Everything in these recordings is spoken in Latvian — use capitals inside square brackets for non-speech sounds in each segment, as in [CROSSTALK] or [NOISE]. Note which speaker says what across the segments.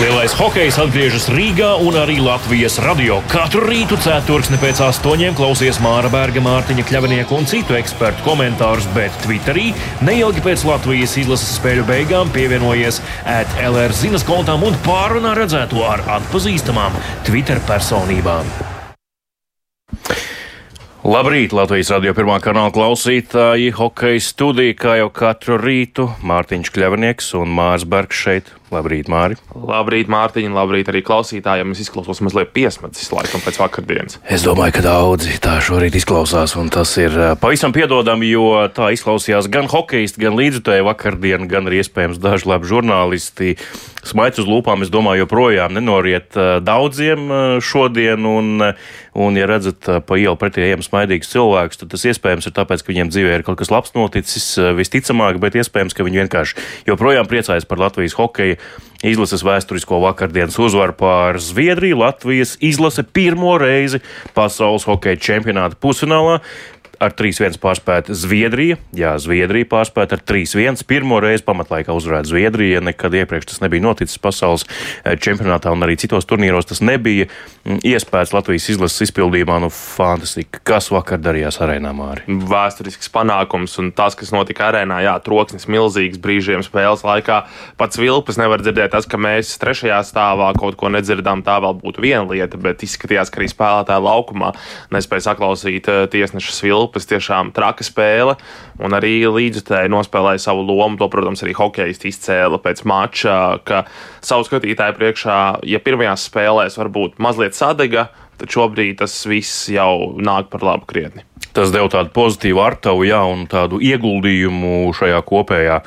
Speaker 1: Lielais hokejs atgriežas Rīgā un arī Latvijas radio. Katru rītu ceturksni pēc astoņiem klausies Māra Berga, Mārtiņa Kļavinieka un citu ekspertu komentārus, bet Twitterī neilgi pēc Latvijas izlases spēļu beigām pievienojies ētlR zinas kontām un pārunā redzēto ar atpazīstamām Twitter personībām. Labrīt, Latvijas radio pirmā kanāla klausītāji, hokeja studija, kā jau katru rītu, Mārtiņš Kļavnieks un Mārs Bergs šeit Labrīt, Māri.
Speaker 2: Labrīt, Mārtiņ, labrīt arī klausītājiem. Es izklausos mazliet piesmacis laikam pēc vakardienas.
Speaker 1: Es domāju, ka daudzi tā šorīt izklausās, un tas ir pavisam piedodami, jo tā izklausījās gan hokejisti, gan līdzutēji vakardien, gan arī iespējams daži labi žurnālisti. Smaids uz lūpām, es domāju, joprojām nenoriet daudziem šodien, un, un ja redzat pa ielu pretī ejam smaidīgus cilvēkus, tad tas iespējams ir tāpēc, ka viņiem dzīvē ir kaut kas labs noticis, visticamāk, bet iespējams, ka viņi vienkārši joprojām priecājas par Latvijas hokeju Izlases vēsturisko vakardienas uzvaru pār Zviedriju. Latvijas izlase pirmo reizi pasaules hokeja čempionāta pusfinālā ar 3-1 pārspēta Zviedrija. Jā, Zviedrija pārspēta ar 3-1. Pirmo reizi pamatlaikā uzvarēta Zviedrija. Nekad iepriekš tas nebija noticis pasaules eh, čempionātā un arī citos turnīros. Tas nebija mm, iespējas Latvijas izlases izpildījumā. Nu, fantastika. Kas vakar darījās arēnā Māri?
Speaker 2: Vēsturisks panākums un tas, kas notika arēnā, jā, troksnis milzīgs brīžiem spēles laikā. Pats vilpas nevar dzirdēt tas, ka mēs trešajā stāvā kaut ko nedzirdām. Tā vēl būtu viena lieta, bet izskatījās, ka arī spēlētāji laukumā nespēja saklausīt eh, tiesneša svilpu grupas tiešām traka spēle, un arī līdzutēji nospēlēja savu lomu. To, protams, arī hokeisti izcēla pēc mača, ka savu skatītāju priekšā, ja pirmajās spēlēs varbūt mazliet sadega, tad šobrīd tas viss jau nāk par labu krietni.
Speaker 1: Tas deva tādu pozitīvu artavu, jā, un tādu ieguldījumu šajā kopējā.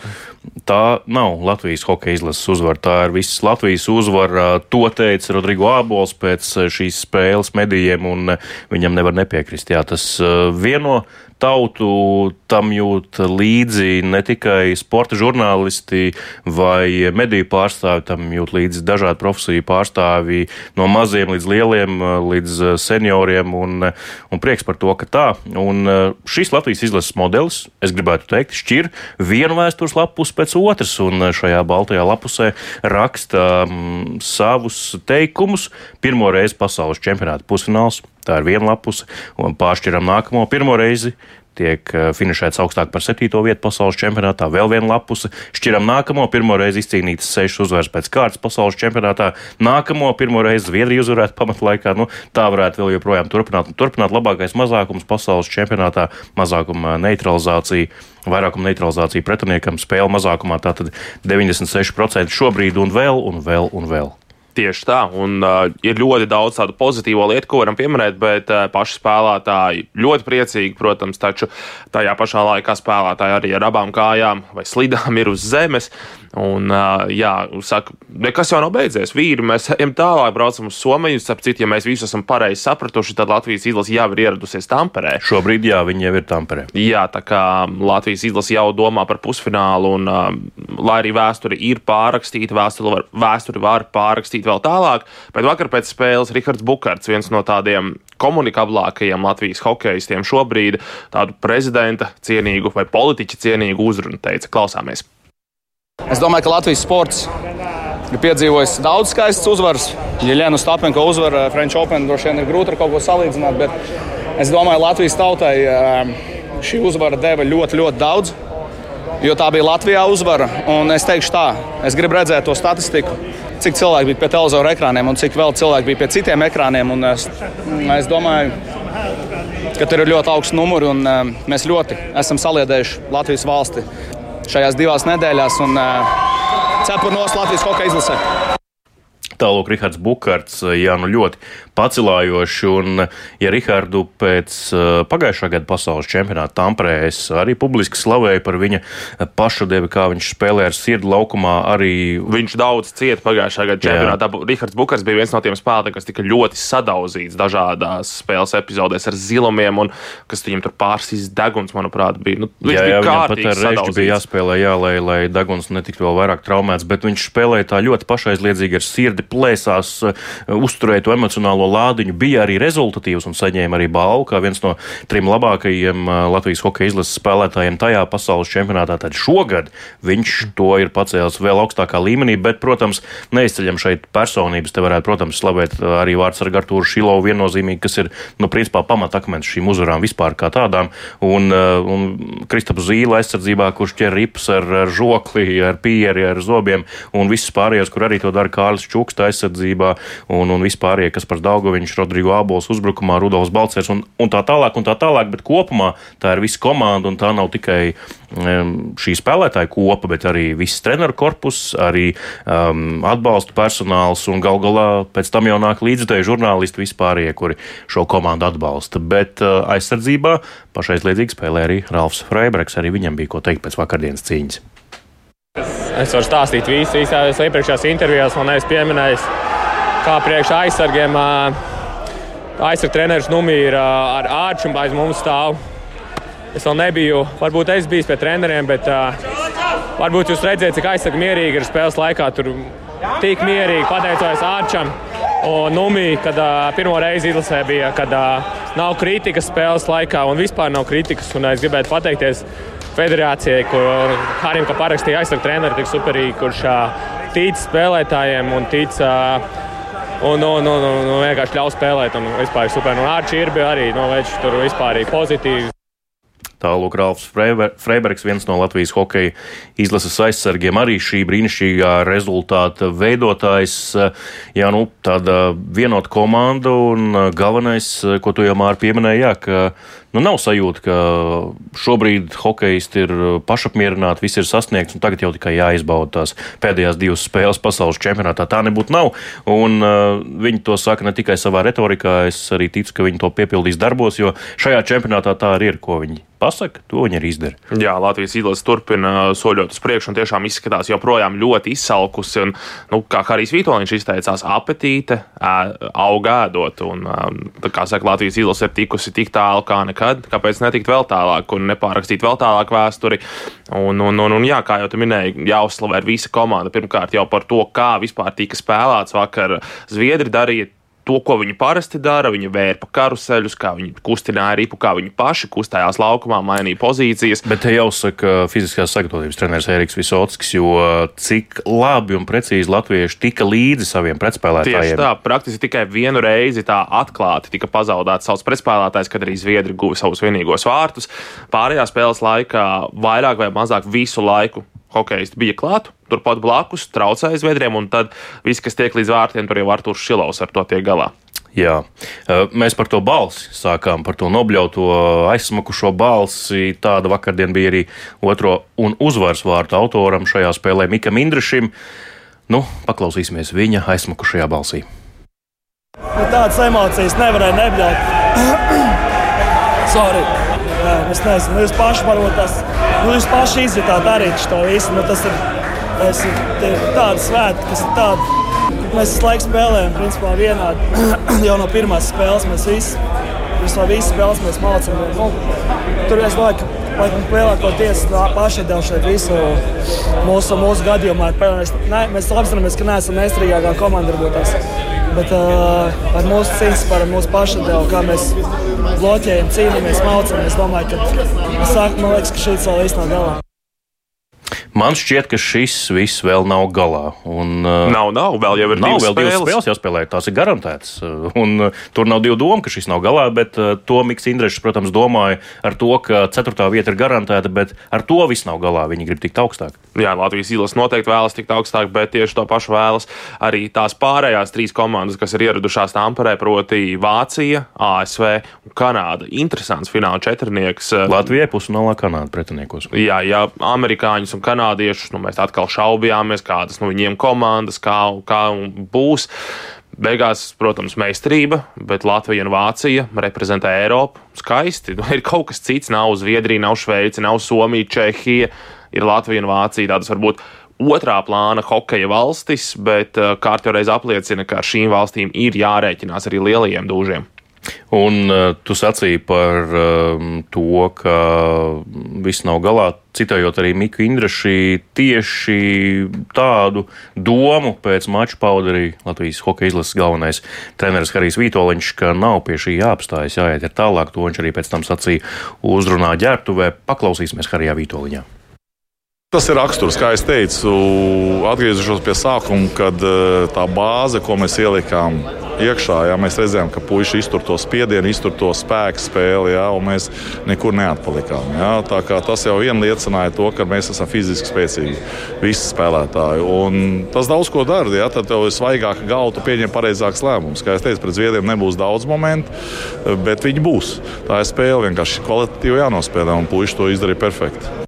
Speaker 1: Tā nav Latvijas hokeja izlases uzvara, tā ir visas Latvijas uzvara. To teica Rodrigo Ābols pēc šīs spēles medijiem, un viņam nevar nepiekrist. Jā, tas vieno tautu tam jūt līdzi ne tikai sporta žurnālisti vai mediju pārstāvi, tam jūt līdzi dažādi profesiju pārstāvi no maziem līdz lieliem, līdz senioriem, un, un prieks par to, ka tā. Un šis Latvijas izlases modelis, es gribētu teikt, šķir vienu vēstures lapus pēc otras, un šajā baltajā lapusē raksta um, savus teikumus. Pirmo reizi pasaules čempionāta pusfināls Tā ir viena lapuse, un pāršķiram nākamo pirmo reizi. Tiek eh, finišēts augstāk par septīto vietu pasaules čempionātā, vēl viena lapuse. Šķiram nākamo, pirmo reizi izcīnītas sešas uzvaras pēc kārtas pasaules čempionātā. Nākamo, pirmo reizi Zviedrija uzvarēta pamatlaikā. Nu, tā varētu vēl joprojām turpināt. Turpināt labākais mazākums pasaules čempionātā, mazākuma neutralizācija, vairākuma neutralizācija pretiniekam, spēle mazākumā. Tātad 96% šobrīd un vēl un vēl un vēl.
Speaker 2: Tieši tā, un uh, ir ļoti daudz tādu pozitīvo lietu, ko varam pieminēt, bet uh, paši spēlētāji ļoti priecīgi, protams, taču tajā pašā laikā spēlētāji arī ar abām kājām vai slidām ir uz zemes. Un, uh, jā, saka, nekas jau nav beidzies. Vīri, mēs ejam tālāk, braucam uz Somiju. Starp citu, ja mēs visi esam pareizi sapratuši, tad Latvijas izlase jau ir ieradusies Tamperē.
Speaker 1: Šobrīd, jā, viņi jau ir Tamperē.
Speaker 2: Jā, tā kā Latvijas izlase jau domā par pusfinālu, un uh, lai arī vēsture ir pārrakstīta, vēsturi var, vēsturi var pārrakstīt vēl tālāk, bet vakar pēc spēles Rihards Bukārts, viens no tādiem komunikablākajiem Latvijas hokeistiem šobrīd, tādu prezidenta cienīgu vai politiķa cienīgu uzrunu teica. Klausāmies!
Speaker 3: Es domāju, ka Latvijas sports ir piedzīvojis daudz skaistas uzvaras. Lienu Stapenko uzvara French Open droši vien ir grūti ar kaut ko salīdzināt, bet es domāju, Latvijas tautai ehm, šī uzvara deva ļoti, ļoti daudz. Jo tā bija Latvijā uzvara, un es teikšu tā, es gribu redzēt to statistiku, cik cilvēki bija pie televizora ekrāniem un cik vēl cilvēki bija pie citiem ekrāniem. Es, es domāju, ka tur ir ļoti augsts numurs, un ehm, mēs ļoti esam saliedējuši Latvijas valsti šajās divās nedēļās un uh, cepurnos Latvijas hokeja izlasē.
Speaker 1: Tālāk, Rihards Bukārts, jā, nu ļoti pacilājoši. Un, ja Rihardu pēc uh, pagājušā gada pasaules čempionāta Tamprē es arī publiski slavēju par viņa pašadevi, kā viņš spēlē ar sirdi laukumā. Arī...
Speaker 2: Viņš daudz cieta pagājušā gada čempionātā. Jā. Rihards Bukārts bija viens no tiem spēlētājiem, kas tika ļoti sadauzīts dažādās spēles epizodēs ar zilumiem, un kas viņam tur pārsīs deguns, manuprāt, bija. Nu, viņš jā, jā, bija
Speaker 1: kārtīgi. Pat ar reģi bija jāspēlē, jā, lai, lai deguns netiktu vēl vairāk traumēts, bet viņš spēlēja tā ļoti pašaizliedzīgi ar sirdi plēsās, uzturēja to emocionālo lādiņu, bija arī rezultatīvs un saņēma arī balvu kā viens no trim labākajiem Latvijas hokeja izlases spēlētājiem tajā pasaules čempionātā. Tad šogad viņš to ir pacēlis vēl augstākā līmenī, bet, protams, neizceļam šeit personības. Te varētu, protams, slavēt arī vārds ar Artūru Šilovu viennozīmīgi, kas ir, nu, principā pamatakmens šīm uzvarām vispār kā tādām. Un, un Kristaps Zīle aizsardzībā, kurš ķer rips ar, ar žokli, ar pieri, ar zobiem, un viss pārējais, kur arī to dara Kārlis Čuksta aizsardzībā, un, un vispārējie, kas par Daugoviņš, Rodrigo Abols uzbrukumā, Rudolfs Balcers un, un tā tālāk, un tā tālāk, bet kopumā tā ir visa komanda, un tā nav tikai šī spēlētāja kopa, bet arī viss treneru korpus, arī um, atbalsta personāls un gal galā pēc tam jau nāk līdzdevēji žurnālisti vispārējie, kuri šo komandu atbalsta. Bet uh, aizsardzībā pašais liedzīgi spēlē arī Ralfs Freibergs, arī viņam bija ko teikt pēc vakardienas cīņas.
Speaker 4: Es varu stāstīt visu, visās iepriekšējās intervijās, man neesmu pieminējis, kā priekš aizsargiem. Aizsardzības treneris Numī ir ar ārču un aiz mums stāv Es vēl nebiju, varbūt es biju pie treneriem, bet uh, varbūt jūs redzējāt, cik aizsargi mierīgi ir spēles laikā. Tur tik mierīgi pateicoties Arčam un Numī, kad uh, pirmo reizi izlasē bija, kad uh, nav kritikas spēles laikā un vispār nav kritikas. Un es gribētu pateikties federācijai, kur Harim parakstīja aizsargu treneri, tik superīgi, kurš tic spēlētājiem un tic. Un, un, un, un, un vienkārši ļauj spēlēt. Un vispār super. Un Arčī ir bija arī nu, Veča tur vispār pozitīvi.
Speaker 1: Tālāk Rāfs Freibergs, viens no Latvijas hokeja izlases aizsargiem, arī šī brīnišķīgā rezultāta veidotājs. Jā, nu, tāda vienota komanda un galvenais, ko tu jau māri pieminēji, jā, ka nu, nav sajūta, ka šobrīd hokeisti ir pašapmierināti, viss ir sasniegts, un tagad jau tikai jāizbauda tās pēdējās divas spēles pasaules čempionātā. Tā nebūtu nav. Un, uh, viņi to saka ne tikai savā retorikā, es arī ticu, ka viņi to piepildīs darbos, jo šajā čempionātā tā arī ir, ko viņi pasaka, to viņi arī izdara.
Speaker 2: Jā, Latvijas izlase turpina soļot uz priekšu un tiešām izskatās joprojām ļoti izsalkusi. Un, nu, kā Harijs Vitoļņš izteicās, apetīte augādot. Un, kā saka, Latvijas izlase ir tikusi tik tālu kā nekad nekad, kāpēc netikt vēl tālāk un nepārakstīt vēl tālāk vēsturi. Un, un, un, un jā, kā jau te minēji, jāuzslavē visa komanda. Pirmkārt jau par to, kā vispār tika spēlēts vakar. Zviedri darīja to, ko viņi parasti dara. Viņi vērpa karuseļus, kā viņi kustināja ripu, kā viņi paši kustējās laukumā, mainīja pozīcijas.
Speaker 1: Bet te jāsaka fiziskās sagatavotības treneris Eriks Visotskis, jo cik labi un precīzi latvieši tika līdzi saviem pretspēlētājiem.
Speaker 2: Tieši tā, praktiski tikai vienu reizi tā atklāti tika pazaudēts savs pretspēlētājs, kad arī Zviedri guva savus vienīgos vārtus. Pārējā spēles laikā vairāk vai mazāk visu laiku hokeisti bija klāt, turpat blakus, traucēja zviedriem, un tad viss, kas tiek līdz vārtiem, tur jau Arthurs Šilovs ar to tiek galā.
Speaker 1: Jā, mēs par to balsi sākām, par to nobļauto aizsmakušo balsi. Tāda vakardien bija arī otro un uzvaras vārtu autoram šajā spēlē Mikam Indrišam. Nu, paklausīsimies viņa aizsmakušajā balsī.
Speaker 5: Nu, tādas emocijas nevarēja nebļaut. [CLEARS THROAT] Sorry. Es nezinu, jūs paši varbūt tas nu, jūs paši izjutāt arī to visu. Nu, tas ir, tas ir tāds svētki, kas ir tāds. Mēs visu laiku spēlējam, principā vienādi. [CLEARS THROAT] jau no pirmās spēles mēs visi, visā visas spēles mēs mācām. Nu, tur es domāju, ka laikam, lielākoties paši dēļ šeit visu mūsu, mūsu gadījumā. Mēs, ne, mēs apzināmies, ka neesam nestrīgākā komanda. Varbūt, Bet uh, ar mūsu cīņas par mūsu pašu devu, kā mēs bloķējam, cīnāmies, mācāmies, es domāju, ka sāk, man liekas, ka šī vēl īstenībā galā.
Speaker 1: Man šķiet, ka šis viss vēl nav galā. Un,
Speaker 2: uh, nav, nav, vēl jau ir
Speaker 1: nav,
Speaker 2: divas
Speaker 1: vēl spēles. divas spēles jāspēlē. Tās ir garantētas. Uh, un, uh, tur nav divu domu, ka šis nav galā, bet to Mikls Indrešs, protams, domāja ar to, ka ceturtā vieta ir garantēta, bet ar to viss nav galā. Viņi grib tikt augstāk.
Speaker 2: Jā, Latvijas īlas noteikti vēlas tikt augstāk, bet tieši to pašu vēlas arī tās pārējās trīs komandas, kas ir ieradušās Tamperē, proti Vācija, ASV un Kanāda. Interesants fināla četrnieks.
Speaker 1: Latvijai pusfinālā Kanāda pretiniekos.
Speaker 2: Jā, jā, amerikāņus un Kanādu kanādiešus. Nu, mēs atkal šaubījāmies, kādas nu, viņiem komandas, kā, kā būs. Beigās, protams, meistarība, bet Latvija un Vācija reprezentē Eiropu. Skaisti. Nu, ir kaut kas cits. Nav Zviedrija, nav Šveice, nav Somija, Čehija. Ir Latvija un Vācija. Tādas varbūt otrā plāna hokeja valstis, bet uh, kārtībā apliecina, ka ar šīm valstīm ir jārēķinās arī lielajiem dūžiem.
Speaker 1: Un uh, tu sacīji par uh, to, ka viss nav galā, citējot arī Miku Indraši, tieši tādu domu pēc mača pauda arī Latvijas hokeja izlases galvenais treneris Harijs Vītoliņš, ka nav pie šī jāapstājas, jāiet ir tālāk, to viņš arī pēc tam sacīja uzrunā ģērbtuvē. Paklausīsimies Harijā Vītoliņā.
Speaker 6: Tas ir raksturs, kā jau teicu, atgriežoties pie sākuma, kad eh, tā bāze, ko mēs ielikām iekšā, ja, mēs redzējām, ka puiši iztur to spiedienu, iztur to spēku spēli, ja, un mēs nekur neatpalikām. Ja. Tas jau vien liecināja to, ka mēs esam fiziski spēcīgi, visi spēlētāji. Un tas daudz ko dara. Ja, tad tev ir svaigāka galva, tu pieņem pareizākus lēmumus. Kā jau teicu, pret zviedriem nebūs daudz momentu, bet viņi būs. Tā ir spēle vienkārši kvalitatīvi jānospēlē, un puiši to izdarīja perfekti.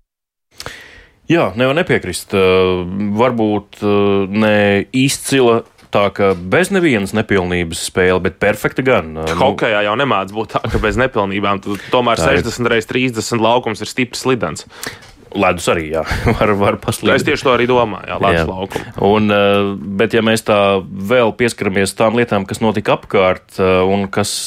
Speaker 1: Jā, nevar nepiekrist. Varbūt ne izcila tā, ka bez nevienas nepilnības spēle, bet perfekta gan.
Speaker 2: Nu, Hokejā jau nemāc būt tā, ka bez nepilnībām. Tomēr 60 reizes 30 laukums ir stiprs slidens.
Speaker 1: Ledus arī jā, [LAUGHS] var, var paslīdēt.
Speaker 2: Es tieši to arī domāju, jā, ledus laukumu.
Speaker 1: Un, bet, ja mēs tā vēl pieskaramies tām lietām, kas notika apkārt un kas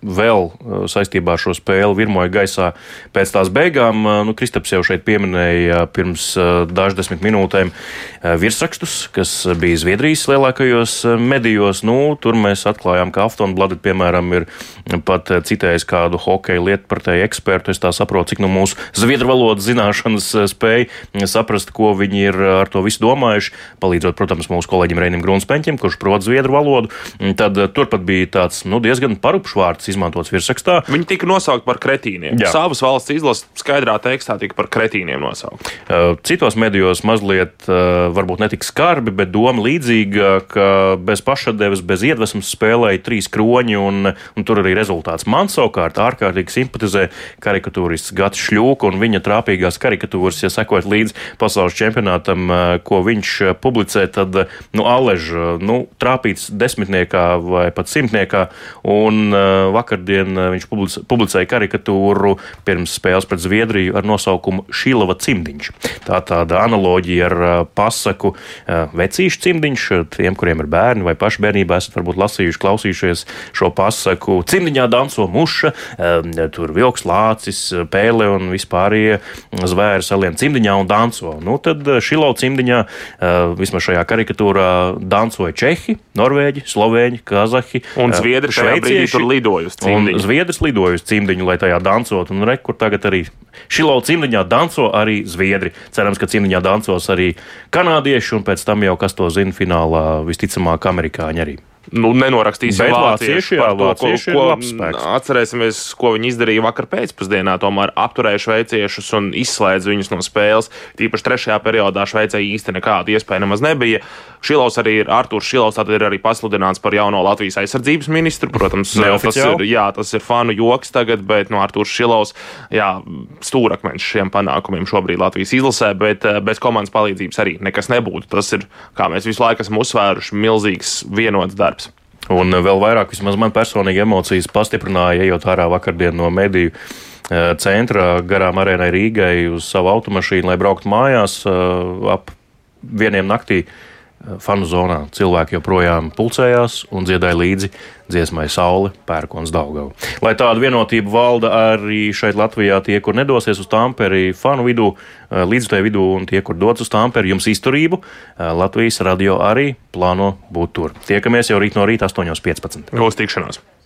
Speaker 1: vēl uh, saistībā ar šo spēli virmoja gaisā pēc tās beigām. Uh, nu, Kristaps jau šeit pieminēja pirms uh, daždesmit minūtēm virsrakstus, kas bija Zviedrijas lielākajos medijos. Nu, tur mēs atklājām, ka Aftonbladet, piemēram, ir pat citējis kādu hokeja lietpratēju ekspertu. Es tā saprotu, cik nu mūsu zviedru valodas zināšanas spēja saprast, ko viņi ir ar to visu domājuši. Palīdzot, protams, mūsu kolēģim Reinim Grunspeņķim, kurš prot zviedru valodu. Tad turpat bija tāds nu, diezgan parupšs vārds izmantots virsrakstā.
Speaker 2: Viņi tika nosaukti par kretīniem. Jā. Savas valsts izlases skaidrā tekstā tika par kretīniem nosaukti.
Speaker 1: Citos medijos mazliet varbūt netik skarbi, bet doma līdzīga, ka bez pašadeves, bez iedvesmas spēlēja trīs kroņi, un, un tur arī rezultāts. Man savukārt ārkārtīgi simpatizē karikatūrists Gats Šļūka un viņa trāpīgās karikatūras, ja sekot līdz pasaules čempionātam, ko viņš publicē, tad, nu, Alež, nu, trāpīts desmitniekā vai pat simtniekā, un vakardien eh, viņš publicēja karikatūru pirms spēles pret Zviedriju ar nosaukumu Šīlava cimdiņš. Tā tāda analoģija ar eh, pasaku eh, vecīšu cimdiņš. Tiem, kuriem ir bērni vai paši bērnībā esat varbūt lasījuši, klausījušies šo pasaku. Cimdiņā danso muša, tur vilks, lācis, pēle un vispārējie zvēri salien cimdiņā un danso. Nu, tad Šīlava cimdiņā vismaz šajā karikatūrā dansoja Čehi, Norvēģi, Slovēņi, Kazahi
Speaker 2: un Zviedri. Šveicieši tur lidoja uz cimdiņu.
Speaker 1: Zviedrs lidoja uz cimdiņu, lai tajā dancot. Un rekur tagad arī Šilo cimdiņā danco arī Zviedri. Cerams, ka cimdiņā dancos arī kanādieši, un pēc tam jau, kas to zina, finālā visticamāk amerikāņi arī
Speaker 2: nu, nenorakstīsim
Speaker 1: vācieši, jā, to, vācieši ko, ko
Speaker 2: atcerēsimies, ko viņi izdarīja vakar pēcpusdienā. Tomēr apturēja šveiciešus un izslēdz viņus no spēles. Tīpaši trešajā periodā Šveicē īsti nekāda iespēja nemaz nebija. Šilovs arī ir Artūrs Šilovs, tad ir arī pasludināts par jauno Latvijas aizsardzības ministru. Protams, [LAUGHS] tas ir, jā, tas ir fanu joks tagad, bet no nu, Artūrs Šilovs, jā, stūrakmeņš šiem panākumiem šobrīd Latvijas izlasē, bet eh, bez komandas palīdzības arī nekas nebūtu. Tas ir, kā mēs visu laiku esam uzsvēruši, milzīgs vienots darbs.
Speaker 1: Un vēl vairāk, vismaz man personīgi emocijas pastiprināja, ejot ārā vakardien no mediju eh, centra garām arēnai Rīgai uz savu automašīnu, lai brauktu mājās eh, ap vieniem naktī fanu zonā cilvēki joprojām pulcējās un dziedāja līdzi dziesmai Saule, Pērkons, Daugava. Lai tāda vienotība valda arī šeit Latvijā, tie, kur nedosies uz Tamperi, fanu vidū, eh, līdzutēju vidū un tie, kur dodas uz Tamperi, jums izturību, eh, Latvijas radio arī plāno būt tur. Tiekamies jau rīt no rīta 8.15.
Speaker 2: Uz tikšanos!